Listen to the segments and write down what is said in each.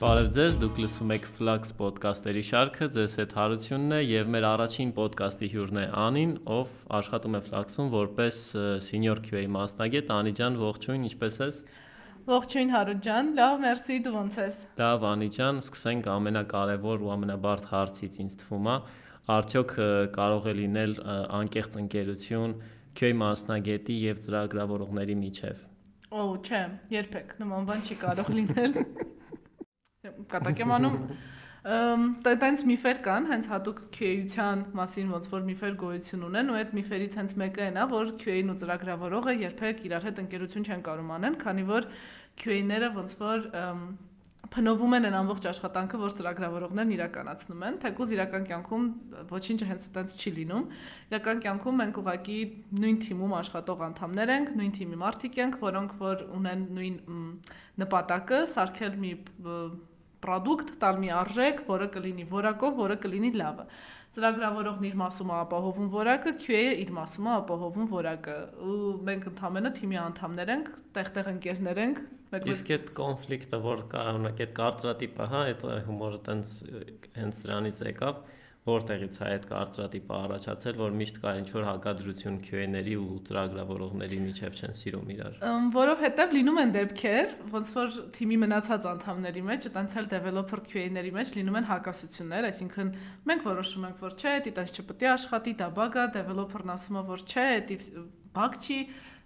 Բարև ձեզ, դուք լսում եք Flux podcast-երի շարքը, ձեզ հետ Հարությունն է եւ մեր առաջին podcast-ի հյուրն է Անին, ով աշխատում է Flux-ում որպես senior QA մասնագետ։ Անի ջան, ողջույն, ինչպե՞ս ես։ Ողջույն Հարություն ջան, լավ, մերսի, դու ո՞նց ես։ Լավ, Անի ջան, սկսենք ամենակարևոր ու ամենաբարդ հարցից ինձ թվում է։ Արդյոք կարող է լինել անկեղծ ընկերություն QA մասնագետի եւ ծրագրավորողների միջև։ Օ, չէ, երբեք նման բան չի կարող լինել կատակ եմ անում տենց միֆեր կան, հենց հատուկ QA-ության մասին ոնց որ միֆեր գոյություն ունեն ու այդ միֆերից հենց մեկը այն է, որ QA-ն ու ծրագրավորողը երբեք իրար հետ ընկերություն չեն կարող անեն, քանի որ QA-ները ոնց որ փնովում են այն ամբողջ աշխատանքը, որ ծրագրավորողներն իրականացնում են, թեկուզ իրական կյանքում ոչինչը հենց այդպես չի լինում։ Իրական կյանքում մենք ուղակի նույն թիմում աշխատող անդամներ ենք, նույն թիմի մարդիկ ենք, որոնք որ ունեն նույն նպատակը, սարքել մի product, տալ մի արժեք, որը կլինի որակով, որը կլինի լավը։ Ծրագրավորողն իր մասում է ապահովում որակը, QA-ը իր մասում է ապահովում որակը։ Ու մենք ընդհանրապես թիմի անդամներ ենք, տեղ-տեղ ընկերներ ենք։ Իսկ այդ կոնֆլիկտը, որ կա, օրինակ այդ կարծրատիպը, հա, այդ հումորը տենց հենց դրանից եկավ, որտեղից է այդ կարծրատիպը առաջացել, որ միշտ կա ինչ-որ հակադրություն QA-ների ու ծրագրավորողների միջև չեն սիրում իրար։ Որովհետև լինում են դեպքեր, ոնց որ թիմի մնացած անդամների մեջ, այտենց էլ developer QA-ների մեջ լինում են հակասություններ, այսինքն մենք որոշում ենք, որ չէ, այտենց չպետք է աշխատի, դա բագ է, developer-ն ասում է, որ չէ, դա բագ չի,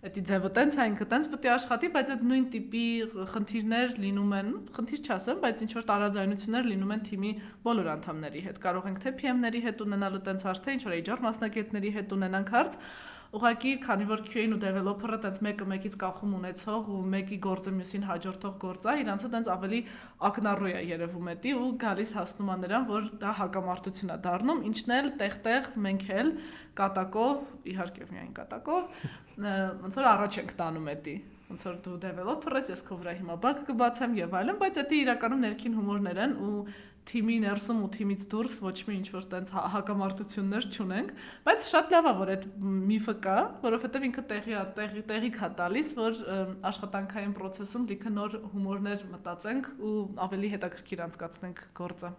Դա ձևը տենց է, ինքը տենց պետք է աշխատի, բայց այդ նույն տիպի խնդիրներ լինում են, խնդիր չասեմ, բայց ինչ որ տարաձայնություններ լինում են թիմի բոլոր անդամների հետ։ Կարող ենք թե PM-ների հետ ունենալ տենց հարց, թե ինչ որ HR մասնագետների հետ ունենանք հարց, Ուղղակի, քանի որ QA-ն ու developer-ը տենց մեկը մեկից կախում ունեցող ու մեկի գործը մյուսին հաջորդող գործ է, իրանցը տենց ավելի ակնառու է երևում էտի ու գալիս հասնում է նրան, որ դա հակամարտություն է դառնում, ինչն էլ տեղ-տեղ մենք էլ կատակով, իհարկե միայն կատակով, ոնց որ առաջ ենք տանում էտի ոնց որ դու developer ես, ես քո վրա հիմա բակ կբացեմ եւ այլն, բայց դա իրականում ներքին հումորներ են ու թիմի ներսում ու թիմից դուրս ոչ մի ինչ որ տենց հա- հակամարտություններ չունենք, բայց շատ լավ է որ այդ միֆը կա, որովհետև ինքը տեղի է, տեղի տեղի կա տալիս, որ աշխատանքային process-ում լիքը նոր հումորներ մտածենք ու ավելի հետաքրքիր անցկացնենք գործը։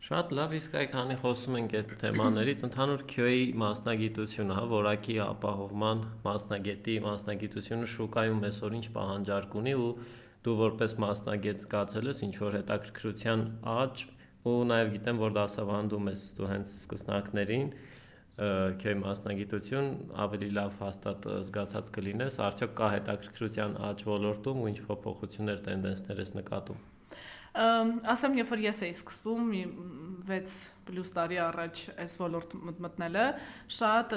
Շատ լավ, իսկ այ քանի խոսում ենք այդ թեմաներից, ընդհանուր QA մասնագիտությունը, հա, որակի ապահովման մասնագետի մասնագիտությունը շուկայում այսօր ինչ պահանջարկ ունի ու դու որպես մասնագետ զգացել ես ինչ որ հետաքրքրության աճ ու նաև գիտեմ որ դասավանդում ես դու հենց սկսնակներին քեյ մասնագիտություն ավելի լավ հաստատ զգացած կլինես արդյոք կա հետաքրքրության աճ ոլորտում ու ինչ փոփոխություններ տենդենսներ ես նկատում ասեմ երբ որ ես էի սկսվում մի 6 պլյուս տարի առաջ այս ոլորտ մտնելը շատ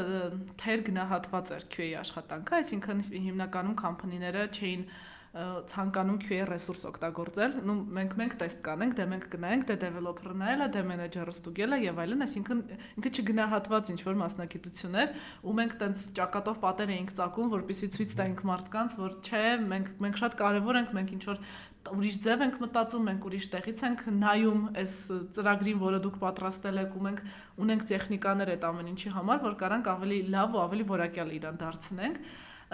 թեր գնահատված էր QA աշխատանքը այսինքն հիմնականում կամփանիները չէին ցանկանում QA ռեսուրս օգտագործել, նու մենք մենք տեստ կանենք, դե մենք գնայինք, դե developer-ն այլա, դե մենեջերը ստուգելա եւ այլն, այսինքն ինքը չգնահատված ինչ որ մասնակցություններ, ու մենք տենց ճակատով պատեր էինք ցակում, որպեսզի ցույց տայինք մարդկանց, որ չէ, մենք մենք շատ կարեւոր ենք, մենք ինչ որ ուրիշ ձև ենք մտածում, մենք ուրիշ տեղից ենք նայում այս ծրագրին, որը դուք պատրաստել եք, ու մենք ունենք տեխնիկաներ այդ ամեն ինչի համար, որ կարանք ավելի լավ ու ավելի որակյալ իրան դարձնենք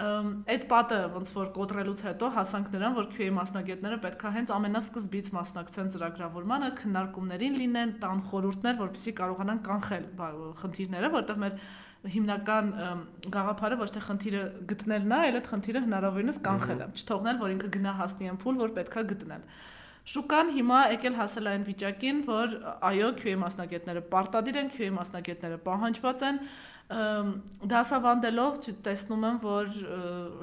այդ պատը ոնց որ կոտրելուց հետո հասանք նրան, որ QA մասնագետները պետքա հենց ամենասկզբից մասնակցեն ծրագրավորմանը, քննարկումներին լինեն, տան խորհուրդներ, որպեսզի կարողանան կանխել խնդիրները, որտեղ մեր հիմնական գաղափարը ոչ թե խնդիրը գտնելն է, այլ այդ խնդիրը հնարավորինս կանխելը, չթողնել, որ ինքը գնա հասնի այն փուլ, որ պետքա գտնել։ Շուկան հիմա եկել հասել այն վիճակին, որ այո, QA մասնագետները պարտադիր են, QA մասնագետները պահանջված են, դասավանդելով տեսնում եմ, որ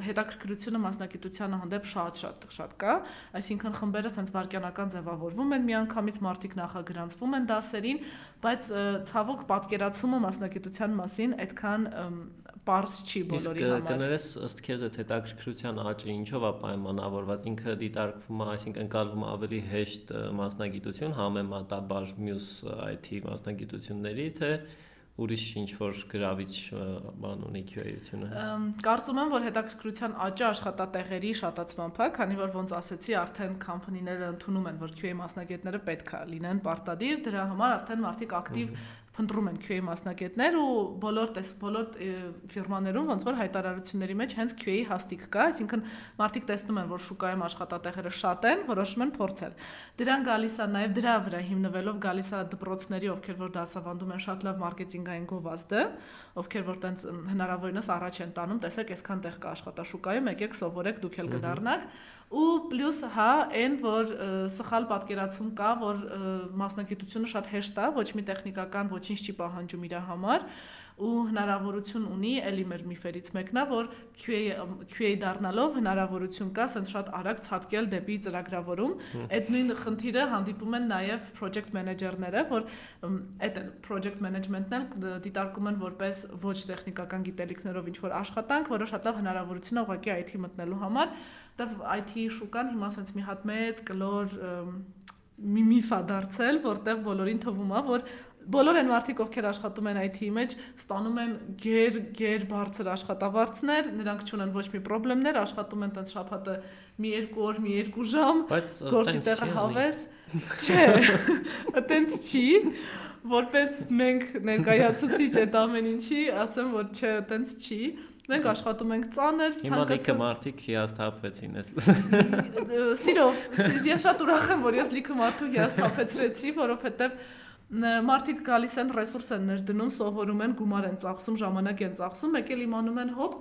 հետաքրքրությունը մասնակցությանը հանդեպ շատ-շատ շատ կա, այսինքն խմբերը sense վարքյանական ձևավորվում են, միանգամից մարդիկ նախագրանցվում են դասերին, բայց ցավոք պատկերացումը մասնակցության մասին այդքան པարզ չի բոլորի համար։ Իսկ կներես ըստ քեզ այդ հետաքրքրության աճը ինչով է պայմանավորված, ինքը դիտարկվում է, այսինքն ընկալվում ավելի հեշտ մասնագիտություն համեմատաբար մյուս IT մասնագիտությունների, թե ուրիշ ինչ որ գրավիչ բան ունի QA-ությունը։ Կարծում եմ, որ հետաքրքրության աճը աշխատատեղերի շատացմամբ է, քանի որ ոնց ասեցի, արդեն կամփանիները ընդունում են, որ QA մասնագետները պետք է լինեն պարտադիր, դրա համար արդեն մարդիկ ակտիվ փնտրում են QA մասնագետներ ու բոլոր տես բոլոր ֆիրմաներում ոնց որ հայտարարությունների մեջ հենց QA հաստիկ կա, այսինքն մարդիկ տեսնում են, որ շուկայում աշխատատեղերը շատ են, որոշում են փորձել։ Դրան գալիս է նաև դրա վրա հիմնվելով գալիս է դպրոցների, ովքեր որ դասավանդում են շատ լավ մարքեթինգային գովազդը, ովքեր որ տենց հնարավորինս առաջ են տանում, տեսեք, այսքան տեղ կա աշխատաշուկայում, եկեք սովորեք, դուք էլ կդառնաք ու պլյուս հա այն որ սխալ պատկերացում կա որ մասնագիտությունը շատ հեշտ է ոչ մի տեխնիկական ոչինչ չի պահանջում իր համար ու հնարավորություն ունի, ելի մեր միֆերից մեկն է, որ QA QA դառնալով հնարավորություն կա ասենց շատ արագ ցածկել դեպի ծրագրավորում։ Այդ նույն խնդիրը հանդիպում են նաև project manager-ները, որ այդ project management-ն էլ դիտարկում են որպես ոչ տեխնիկական գիտելիքներով ինչ որ աշխատանք, որը շատ լավ հնարավորություն է ուղղակի IT մտնելու համար, դա IT շուկան հիմա ասենց մի հատ մեծ կլոր մի միֆա դարձել, որտեղ բոլորին թվում է, որ բոլոր այն մարդիկ, ովքեր աշխատում են IT-ի մեջ, ստանում են գեր գեր բարձր աշխատավարձներ, նրանք չունեն ոչ մի խնդիրներ, աշխատում են տենց շաբաթը մի երկու օր, մի երկու ժամ, գործի տեղը հավես։ Չէ, այտենց չի որպես մենք ներկայացուցիչ այդ ամեն ինչի, ասեմ որ չէ, այտենց չի։ Մենք աշխատում ենք ծանր, ցանկացած։ Հիմա լիքը մարդիկ հիասթափվեցին ես։ Սիրով, ես շատ ուրախ եմ, որ ես լիքը մարդու հիասթափեցրեցի, որովհետև մարդիկ գալիս են ռեսուրս են ներդնում, սովորում են, գումար են ծախսում, ժամանակ են ծախսում, եկել իմանում են հոп,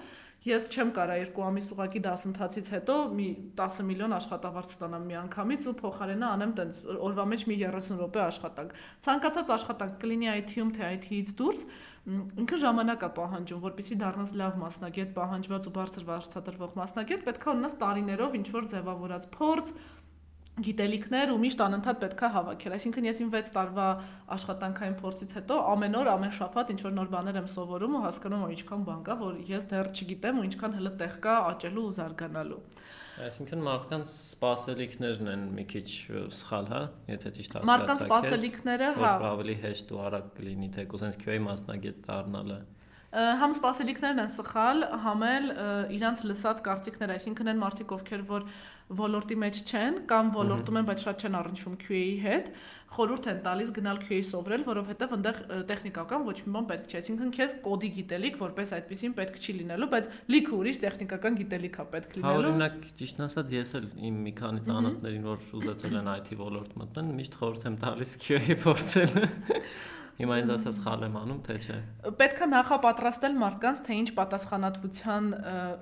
ես չեմ կարա երկու ամիս ուղակի դասընթացից հետո մի 10 միլիոն աշխատավարձ ստանամ մի անգամից ու փոխարենը անեմ տենց օրվա մեջ մի 30 րոպե աշխատանք։ Ցանկացած աշխատանք կլինի IT-ում թե IT-ից դուրս, ինքը ժամանակ է պահանջում, որpիսի դառնաս լավ մասնագետ, պահանջված ու բարձր վարձատրվող մասնագետ, պետք է ունենաս տարիներով ինչ որ ձևավորած փորձ, գիտելիքներ ու միշտ անընդհատ պետքա հավաքել։ Այսինքն ես իմ 6 տարվա աշխատանքային փորձից հետո ամեն օր, ամեն շաբաթ ինչ որ նոր բաներ եմ սովորում ու հասկանում եմ ինչքան բան կա, որ ես դեռ չգիտեմ ու ինչքան հələ տեղ կա աճելու ու զարգանալու։ Այսինքն մարդկանց սպասելիքներն են մի քիչ սխալ, հա, եթե ճիշտ հասկացա։ Մարդկանց սպասելիքները, հա, ավելի հեշտ ու արագ կլինի, թե կուզեն QA մասնագետ դառնալը համ սպասելիքներն են սխալ, համ էլ իրանց լսած կարծիքները, այսինքն են մարդիկ, ովքեր որ ոլորտի մեջ չեն կամ ոլորտում են, բայց շատ չեն առնչվում QA-ի հետ, խորհուրդ են տալիս գնալ QA սովրել, որովհետև այնտեղ տեխնիկական ոչ մի բան պետք չէ։ Այսինքն քեզ կոդի գիտելիք որպես այդպեսին պետք չի լինելու, բայց լիքը ուրիշ տեխնիկական գիտելիք է պետք լինելու։ Հա, օրինակ, ճիշտ ասած, ես էլ իմ մի քանի ծանոթներին, որ ուզեցել են IT ոլորտ մտնեն, միշտ խորհուրդ եմ տալիս QA փորձել։ Հիմա ինձ ասած խալ եմ անում, թե չէ։ Պետքա նախապատրաստել մարդկանց, թե ինչ պատասխանատվության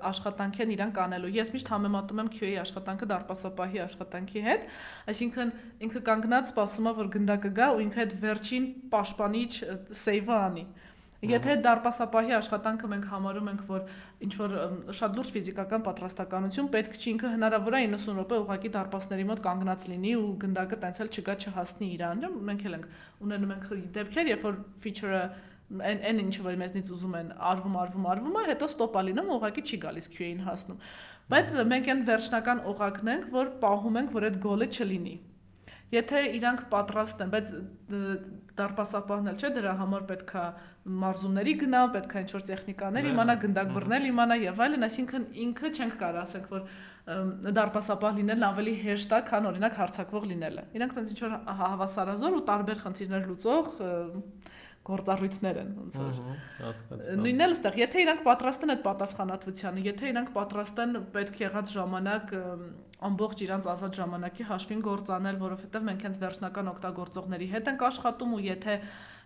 աշխատանք են իրանք անելու։ Ես միշտ համեմատում եմ QA աշխատանքը դարպասապահի աշխատանքի հետ, այսինքն ինքը կանգնած սպասում է, որ գնդակը գա ու ինքը այդ վերջին պաշտպանիչ սեյվը անի։ Եթե դարպասապահի աշխատանքը մենք համարում ենք, որ ինչ որ շատ լուրջ ֆիզիկական պատրաստականություն պետք չի, ինքը հնարավոր է 90 րոպե ուղակի դարպասների մոտ կանգնած լինի ու գնդակը տենց էլ չգա չհասնի իրան։ Մենք էլ ենք ունենում ենք դեպքեր, երբ որ feature-ը այն այն ինչ որ մեզնից ուզում են արվում արվում արվում է, հետո ստոպա լինում ուղակի չի գալիս QA-ին հասնում։ Բայց մենք այն վերջնական օղակն ենք, որ պահում ենք, որ այդ գոլը չլինի։ Եթե իրանք պատրաստ են, բայց դարպասապահն էլ չէ, դրա համար պետքա մարզումների գնա, պետքա ինչ-որ տեխնիկաներ իմանա, գնդակ բռնել իմանա եւ այլն, այսինքն ինքը չենք կարող ասենք, որ դարպասապահ լինելն ավելի հեշտ է, քան օրինակ հարցակվող լինելը։ Իրանք տենց ինչ-որ հավասարազոր ու տարբեր խնդիրներ լուծող գործառույթներ են ոնց որ նույնն էլ ստեղ եթե իրանք պատրաստ են այդ պատասխանատվությանը եթե իրանք պատրաստ են պետք եղած ժամանակ ամբողջ իրանք ազատ ժամանակի հաշվին գործանել որովհետև մենք հենց վերջնական օգտագործողների հետ ենք աշխատում ու եթե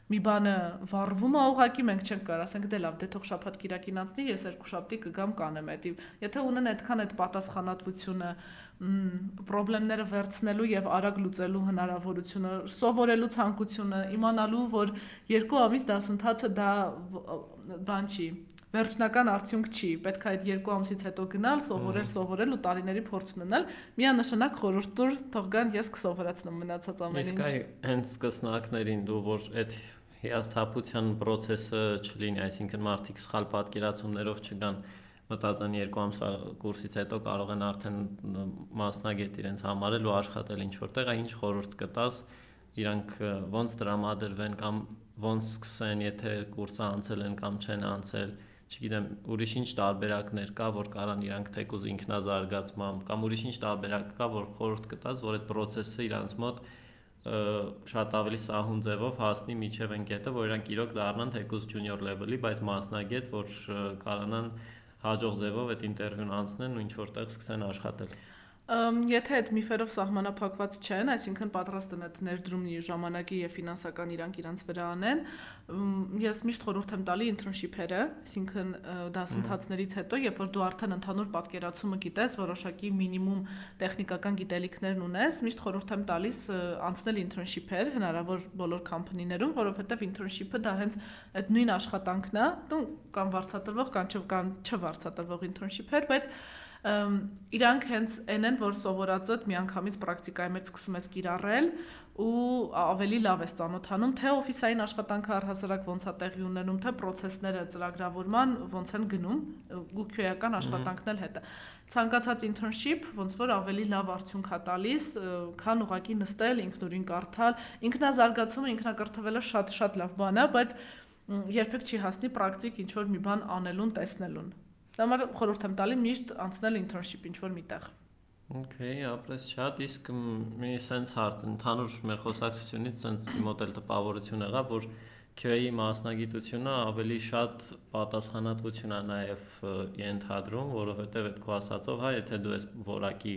մի բանը վառվում է ուղակի մենք չենք կարող ասենք դե լավ դե թող շաբաթ կիրակին անցնի ես երկու շաբթի կգամ կանեմ այդ եթե ունեն այդքան այդ պատասխանատվությունը խնդիրները վերցնելու եւ արագ լուծելու հնարավորությունը, սովորելու ցանկությունը, իմանալու, որ երկու ամիս դասընթացը դա բան չի, վերջնական արդյունք չի։ Պետք է այդ երկու ամսից հետո գնալ, սովորել, սովորել ու տարիների փորձ ունենալ։ Միանշանակ խորհուրդ տուր, թող գան ես կսովորացնեմ մնացած ամեն ինչ։ Իսկ այ հենց սկսնակներին դու որ այդ հիասթափության process-ը չլինի, այսինքն մարդիկ սխալ պատկերացումներով չգան մտածեն երկու ամսվա կուրսից հետո կարող են արդեն մասնագետ իրենց համարել ու աշխատել ինչ որտեղ, ինչ խորհուրդ կտաս իրանք ոնց տրամադրվեն կամ ոնց սկսեն, եթե կուրսը անցել են կամ չեն անցել, չգիտեմ, ուրիշ ինչ տարբերակներ կա, որ կարան իրանք թեկուզ ինքնազարգացմամբ կամ ուրիշ ինչ տարբերակ կա, որ խորհուրդ կտաս, որ այդ process-ը իրանց մոտ շատ ավելի սահուն ձևով հասնի միջև այն կետը, որ իրանք իրոք դառնան թեկուզ junior level-ի, բայց մասնագետ, որ կարողանան հաջող ձևով այդ ինտերվյուն անցնեն ու ինչ որտեղ սկսեն աշխատել։ Եթե այդ միֆերով սահմանափակված չեն, այսինքն պատրաստ են այդ ներդրումի ժամանակի եւ ֆինանսական իրանք իրանց վրա անեն, ես միշտ խորհուրդ եմ տալի internship-երը, այսինքն դասընթացներից հետո, երբ որ դու արդեն ընդհանուր պատկերացումը գիտես, որոշակի մինիմում տեխնիկական գիտելիքներն ունես, միշտ խորհուրդ եմ տալիս անցնել internship-եր հնարավոր բոլոր կամփանիներում, որովհետեւ internship-ը դա հենց այդ նույն աշխատանքն է, կամ վարձատրվող կամ չվարձատրվող internship-էր, բայց իրանք հենց այն են, որ սովորածդ միանգամից պրակտիկայի մեջ սկսում ես կիրառել ու ավելի լավ ես ճանոթանում, թե օֆիսային աշխատանքը առհասարակ ոնց է տեղի ունենում, թե process-ները ծրագրավորման ոնց են գնում, ու քյոյական աշխատանքն էլ հետը։ Ցանկացած internship ոնց որ ավելի լավ արդյունք է տալիս, քան ուղակի նստել, ինքնուրույն կարդալ, ինքնազարգացումը, ինքնակրթվելը շատ-շատ լավ բան է, բայց երբեք չի հասնի պրակտիկ ինչ որ մի բան անելուն, տեսնելուն։ Դա համար խորհուրդ եմ տալի միշտ անցնել internship ինչ որ միտեղ։ Okay, ապրես շատ, իսկ մի sense հարց ընդհանուր մեր խոսակցությունից sense մոդել տպավորություն եղավ, որ QA-ի մասնագիտությունը ավելի շատ պատասխանատվություն է նաև ենթադրում, որովհետև այդ քո ասածով, հա, եթե դու ես որակի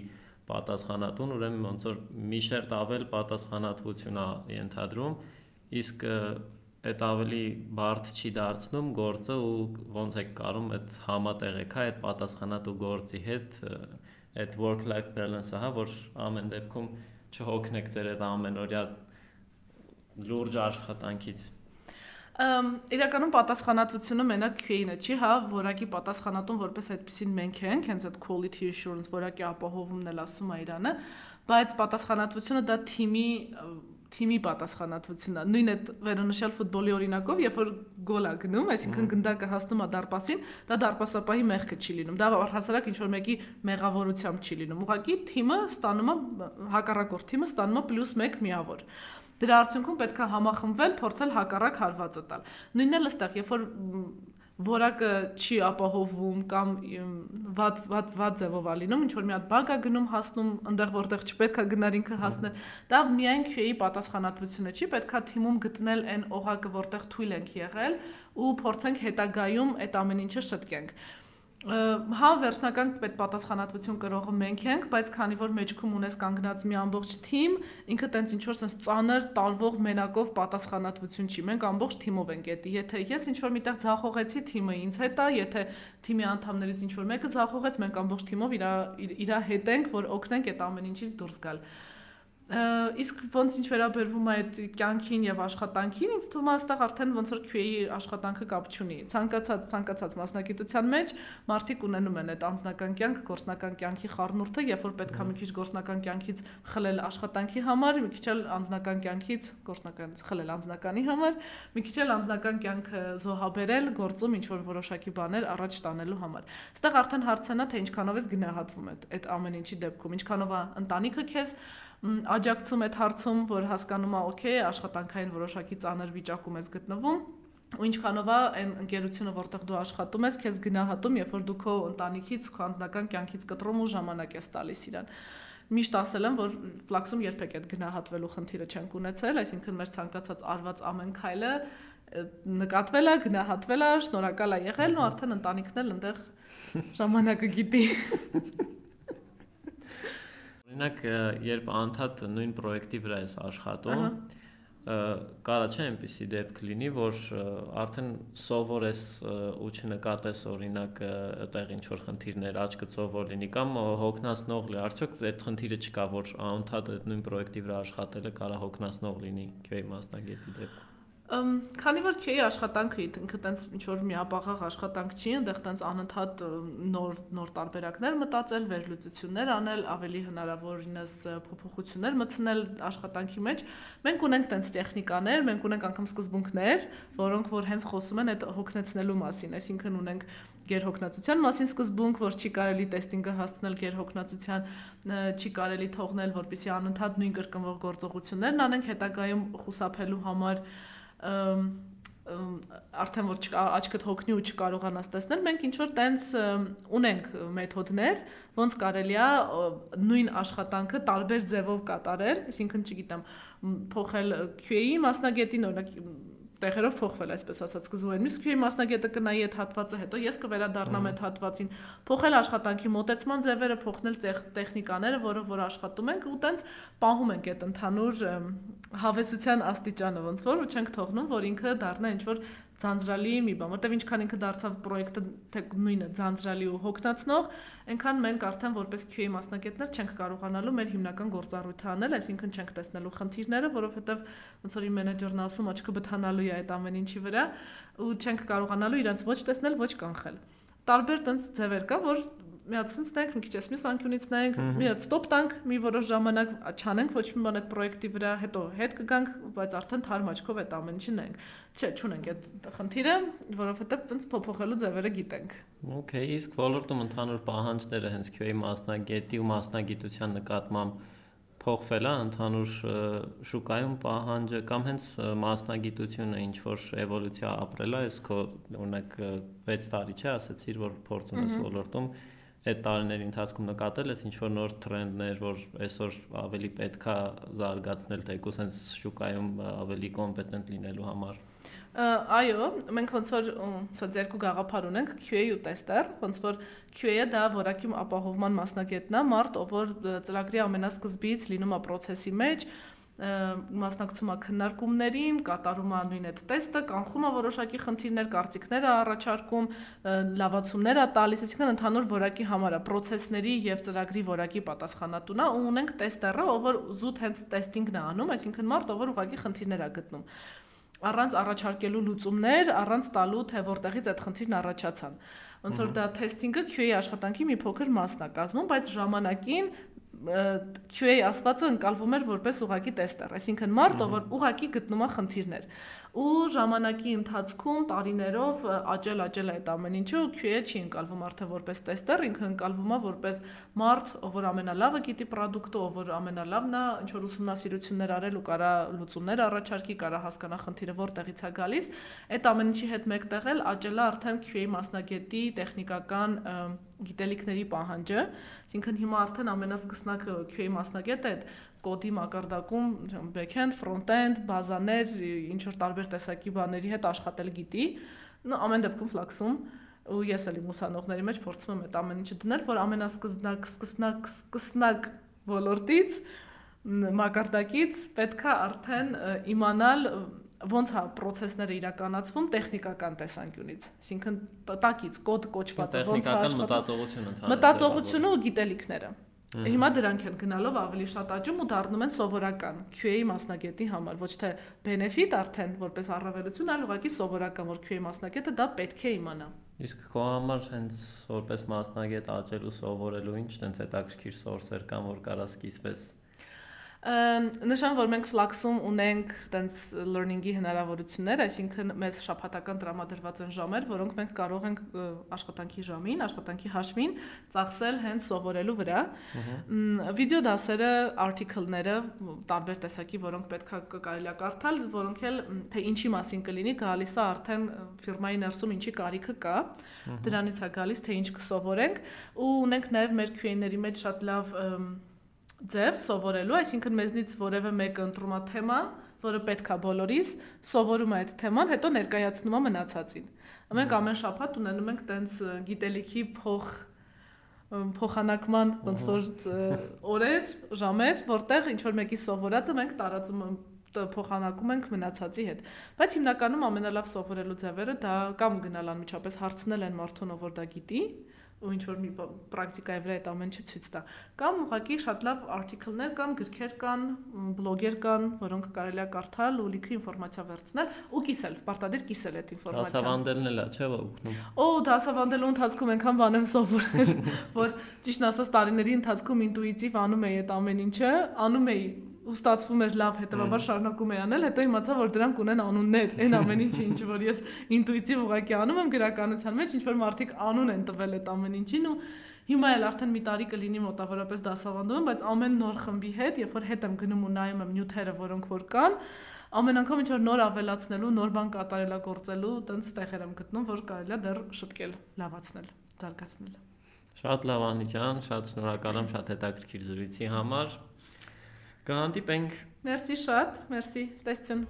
պատասխանատուն, ուրեմն ոնց որ մի շերտ ավել պատասխանատվություն է ենթադրում, իսկ այդ ավելի բարդ չի դարձնում գործը ու ոնց է կարում այդ համատեղեք հա այդ պատասխանատու գործի հետ այդ work life balance-ը հա որ ամեն դեպքում չհոգնեք ձեր այդ ամենօրյա լուրջ աշխատանքից Ամ իրականում պատասխանատվությունը մենակ QA-ն է, չի, հա, որակի պատասխանատուն որպես այդպեսին մենք ենք, հենց այդ quality assurance, որակի ապահովումն էլ ասում է Իրանը, բայց պատասխանատվությունը դա թիմի թիմի պատասխանատվությունն է։ Նույն այդ վերոնշյալ ֆուտբոլի օրինակով, երբ որ գոլ է գնում, այսինքն գնդակը հասնում է դարպասին, դա դարպասապահի մեղքը չի լինում։ Դա առհասարակ ինչ որ մեկի մեղավորությամբ չի լինում։ Ուղղակի թիմը ստանում է հակառակորդ թիմը ստանում է +1 միավոր։ Դրա արդյունքում պետք է համախմբվել, փորձել հակառակ հարվածը տալ։ Նույնն էլ ըստեղ, երբ որ որակը չի ապահովում կամ վատ վատ վատ ձևով է լինում, ինչ որ մի հատ բակ է գնում հասնում այնտեղ որտեղ չպետք է գնար ինքը հասնել, դա միայն QA-ի պատասխանատվությունը չի, պետքա թիմում գտնել այն օղակը, որտեղ թույլ ենք եղել ու փորձենք հետագայում այդ ամեն ինչը շտկենք հա վերջնական պետպատասխանատվություն կրողը մենք ենք, բայց քանի որ մեջքում ունես կանգնած մի ամբողջ թիմ, ինքը տենց ինչ որ sense ծանր տարվող մենակով պատասխանատվություն չի։ Մենք ամբողջ թիմով ենք դա։ Եթե ես ինչ որ միտեղ ցախողեցի, թիմը ինձ հետ է, եթե թիմի անդամներից ինչ որ մեկը ցախողեց, մենք ամբողջ թիմով իր իր հետ ենք, որ օգնենք այդ ամեն ինչից դուրս գալ իսկ ոնց ինչ վերաբերվում է այդ կյանքին եւ աշխատանքին, ինձ թվում է այստեղ արդեն ոնց որ QA-ի աշխատանքը կապ չունի։ Ցանկացած ցանկացած մասնագիտության մեջ մարդիկ ունենում են այդ անձնական կյանք, գործնական կյանքի խառնուրդը, երբ որ պետքա մի քիչ գործնական կյանքից խլել աշխատանքի համար, մի քիչ էլ անձնական կյանքից գործնական խլել անձնականի համար, մի քիչ էլ անձնական կյանքը զոհաբերել գործում ինչ որ որոշակի բաներ առաջ տանելու համար։ Այստեղ արդեն հարցն է թե ինչքանով ես գնահատվում այդ այդ ամեն ինչի դեպքում, ինչքանով է ընտանիքը քեզ աջակցում այդ հարցում, որ հասկանում է, օքեյ, աշխատանքային որոշակի ծանր վիճակում ես գտնվում, ու ինչքանով է այն ընկերությունը, որտեղ դու աշխատում ես, քեզ գնահատում, երբ որ դու քո ընտանիքից, քո անձնական կյանքից կտրում ու ժամանակ ես տալիս իրան միշտ ասել եմ, որ ֆլաքսում երբեք այդ գնահատվելու խնդիրը չենք ունեցել, այսինքն մեր ցանկացած արված ամեն քայլը նկատվել է, գնահատվել է, շնորհակալ է եղել ու արդեն ընտանիքն էլ այնտեղ ժամանակը գիտի։ Օրինակ, երբ անդադ նույն պրոյեկտի վրա ես աշխատում, կարա չէ այնպեսի դեպք լինի, որ արդեն սովոր ես ու չնկատես օրինակ այդտեղ ինչ որ խնդիրներ աչքծով որ լինի կամ հոգնածնող լի, արդյոք այդ խնդիրը չկա, որ անդադ այդ նույն պրոյեկտի վրա աշխատելը կարա հոգնածնող լինի քեի մասնագետի դեպքում Քանի որ քեի աշխատանքը ինքը տենց ինչ որ միապաղաղ աշխատանք չի, այնտեղ տենց անընդհատ նոր նոր տարբերակներ մտածել, վերլուծություններ անել, ավելի հնարավորինս փոփոխություններ մտցնել աշխատանքի մեջ։ Մենք ունենք տենց տեխնիկաներ, մենք ունենք անգամ սկզբունքներ, որոնք որ հենց խոսում են այդ հոգնեցնելու մասին, այսինքն ունենք գերհոգնածության մասին սկզբունք, որ չի կարելի տեստինգը հասցնել գերհոգնածության, չի կարելի թողնել, որպեսզի անընդհատ նույն կրկնվող գործողություններն անենք հետագայում խուսափելու համար արդեն որ աչքդ հոգնի ու չկարողանաս տեսնել, մենք ինչ որ տենց ունենք մեթոդներ, ոնց կարելի է նույն աշխատանքը տարբեր ձևով կատարել, այսինքն չգիտեմ, փոխել QA-ի մասնագետին օրինակ տեղերով փոխվել, այսպես ասած, սկզբում են։ Իսկ քույրի մասնագետը կնայի այդ հատվածը, հետո ես կվերադառնամ այդ հատվածին, փոխել աշխատանքի մոտեցման ձևերը, փոխնել տեխնիկաները, որով որ աշխատում ենք ու տենց պահում ենք այդ ընդհանուր հավեսության աստիճանը, ոնց որ ու չենք թողնում, որ ինքը դառնա ինչ որ ձանձրալի մի բան, որտեվ ինչքան ինքը դարձավ պրոյեկտը թե նույնը ձանձրալի ու հոգնածնող, այնքան մենք արդեն որպես QA մասնակիցներ չենք կարողանալու մեր հիմնական գործառույթը անել, այսինքն չենք տեսնելու խնդիրները, որովհետեվ ոնց որ իմ մենեջերն ասում, աչքը բթանալու է այդ ամեն ինչի վրա ու չենք կարողանալու իրանց ոչ տեսնել, ոչ կանխել տարբեր տենց ձևեր կա, որ մի հատ ցնց տանք, մի քիչ էս մյուս անկյունից նայենք, մի հատ ստոպ տանք, մի որոշ ժամանակ չանենք ոչ մի բան այդ պրոյեկտի վրա, հետո հետ կգանք, բայց արդեն թարմ աչքով այդ ամեն ինչը նայենք։ Չէ, չունենք այդ խնդիրը, որովհետև տենց փոփոխելու ձևերը գիտենք։ Okay, իսկ ոլորտում ընդհանուր պահանջները հենց QA մասնագետի ու մասնագիտության նկատմամբ փոխվել է ընդհանուր շուկայում պահանջը կամ հենց մասնագիտությունը ինչ որ էվոլյուցիա ապրել է, իսկ օրինակ 6 տարի չէ, ասացիր, որ փորձում ես ոլորտում, mm -hmm այդ տարիների ընթացքում նկատել ես ինչ որ նոր տրենդներ, որ այսօր ավելի պետքա զարգացնել թեկուս հենց շուկայում ավելի կոմպետենտ լինելու համար։ Այո, մենք ոնց որ ասած երկու գաղափար ունենք, QA ու tester, ոնց որ QA-ը դա որակի ապահովման մասնագետն է, մարդ, ով որ ծրագրի ամենասկզբից լինում է process-ի մեջ, մասնակցում է քննարկումներին, կատարում է նույն այդ տեստը, կանխում է որոշակի խնդիրներ, կարծիքներ է առաջարկում, լավացումներ է տալիս, այսինքն ընդհանուր որակի համար է, process-ների եւ ծրագրի որակի պատասխանատուն է, ու ունենք տեստերը, ով զուտ հենց տեստինգն է անում, այսինքն մարդ, ով ուղղակի խնդիրներ է գտնում առանց առաջարկելու լուծումներ, առանց տալու թե որտեղից այդ խնդիրն առաջացան։ Ոնց որ դա թեստինգը QA աշխատանքի մի փոքր մասն է կազմում, բայց ժամանակին QA ասվածը ընկալվում էր որպես ուղակի տեստեր, այսինքն մարդը որ ուղակի գտնում է խնդիրներ ու ժամանակի ընթացքում տարիներով աճել աճել է այդ ամեն ինչը ու QA չի ընկալվում արդեն որպես տեստեր, ինքը ընկալվում է որպես մարդ, ով որ ամենալավը գիտի product-ը, ով որ ամենալավն է, ինչ որ ուսումնասիրություններ արել ու կարա լուծումներ առաջարկի, կարա հասկանա խնդիրը որտեղից է գալիս, այդ ամեն ինչի հետ մեկտեղել աճել է արդեն QA մասնագետի տեխնիկական գիտելիքների պահանջը, այսինքն հիմա արդեն ամենասկսնակը QA մասնագետը այդ կոդի մակարդակում backend, front-end, բազաներ, ինչ որ տարբեր տեսակի բաների հետ աշխատել գիտի, նո ամեն դեպքում ֆլաքսում ու ես էլի ուսանողների մեջ փորձում եմ այդ ամեն ինչը դնել, որ ամենասկզնակ, սկսնակ, սկսնակ ոլորտից մակարդակից պետքա արդեն իմանալ ոնց է process-ները իրականացվում տեխնիկական տեսանկյունից։ Այսինքն տակից կոդ կոչվածը ոնց է աշխատում։ Տեխնիկական մտածողությունը ընդհանրապես։ Մտածողությունը ու գիտելիքները։ Հիմա դրանք են գնալով ավելի շատ աճում ու դառնում են սովորական QA մասնագետի համար, ոչ թե benefit արդեն որպես առավելություն, այլ ուղղակի սովորական, որ QA մասնագետը դա պետք է իմանա։ Իսկ քո համար հենց որպես մասնագետ աճելու սովորելու ինչ տենց հետաքրքիր սորսեր կան, որ կարա սկիզբես նշան որ մենք ֆլաքսում ունենք տենց learning-ի հնարավորություններ, այսինքն մեզ շփաթական տրամադրված են ժամեր, որոնք մենք կարող ենք աշխատանքի ժամին, աշխատանքի հաշվին ծախսել հենց սովորելու վրա։ Վիդեո դասերը, article-ները տարբեր տեսակի, որոնք պետքա կարելի է կարդալ, որոնք էլ թե ինչի մասին կլինի, գալիս է արդեն ֆիրմայի ներսում ինչի կարիքը կա։ Դրանից է գալիս թե ինչ կսովորենք ու ունենք նաև մեր QA-ների մեջ շատ լավ ձև սովորելու, այսինքն մեզնից որևէ մեկը ընտրում է թեմա, որը պետքա բոլորիս, սովորում է այդ թեման, հետո ներկայացնում է մնացածին։ Մենք ամեն շաբաթ ունենում ենք տենց գիտելիքի փոխ փոխանակման ոնց որ օրեր, ժամեր, որտեղ ինչ որ մեկի սովորածը մենք տարածում փոխանակում ենք մնացածի հետ։ Բայց հիմնականում ամենալավ սովորելու ձևերը դա կամ գնալ անմիջապես հարցնել են մարդուն, ով որ դա գիտի, ու ինչ որ մի պրակտիկայի վրա այդ ամեն ինչը ցույց տա։ Կամ ուղղակի շատ լավ article-ներ կան, գրքեր կան, բլոգեր կան, որոնք կարելի է կարդալ ու լիքը ինֆորմացիա վերցնել ու կիսել, պարտադիր կիսել այդ ինֆորմացիան։ Դասավանդելն էլ է, չէ՞ օգնում։ Օ, դասավանդելու ընթացքում այնքան բան եմ սովորել, որ ճիշտ ասած տարիների ընթացքում ինտուիտիվ անում էի այդ ամեն ինչը, անում էի ու ստացվում էր լավ, հետեւաբար շարունակում էի անել, հետո իմացա, որ դրանք ունեն անուններ, այն ամեն ինչը, ինչ որ ես ինտուիտիվ ուղղակի անում եմ գրականության մեջ, ինչ որ մարդիկ անուն են տվել այդ ամեն ինչին ու հիմա էլ արդեն մի տարի կլինի մոտավորապես դասավանդում եմ, բայց ամեն նոր խմբի հետ, երբ որ հետ եմ գնում ու նայում եմ նյութերը, որոնք որ կան, ամեն անգամ ինչ որ նոր ավելացնելու, նոր բան կատարելագործելու, տենց տեղեր եմ գտնում, որ կարելի է դեռ շտկել, լավացնել, զարգացնել։ Շատ լավ Անի ջան, շատ շնորհակալ եմ շատ հետաքրքիր զրույցի համար։ Կհանդիպենք Մերսի շատ, մերսի, ստեսություն։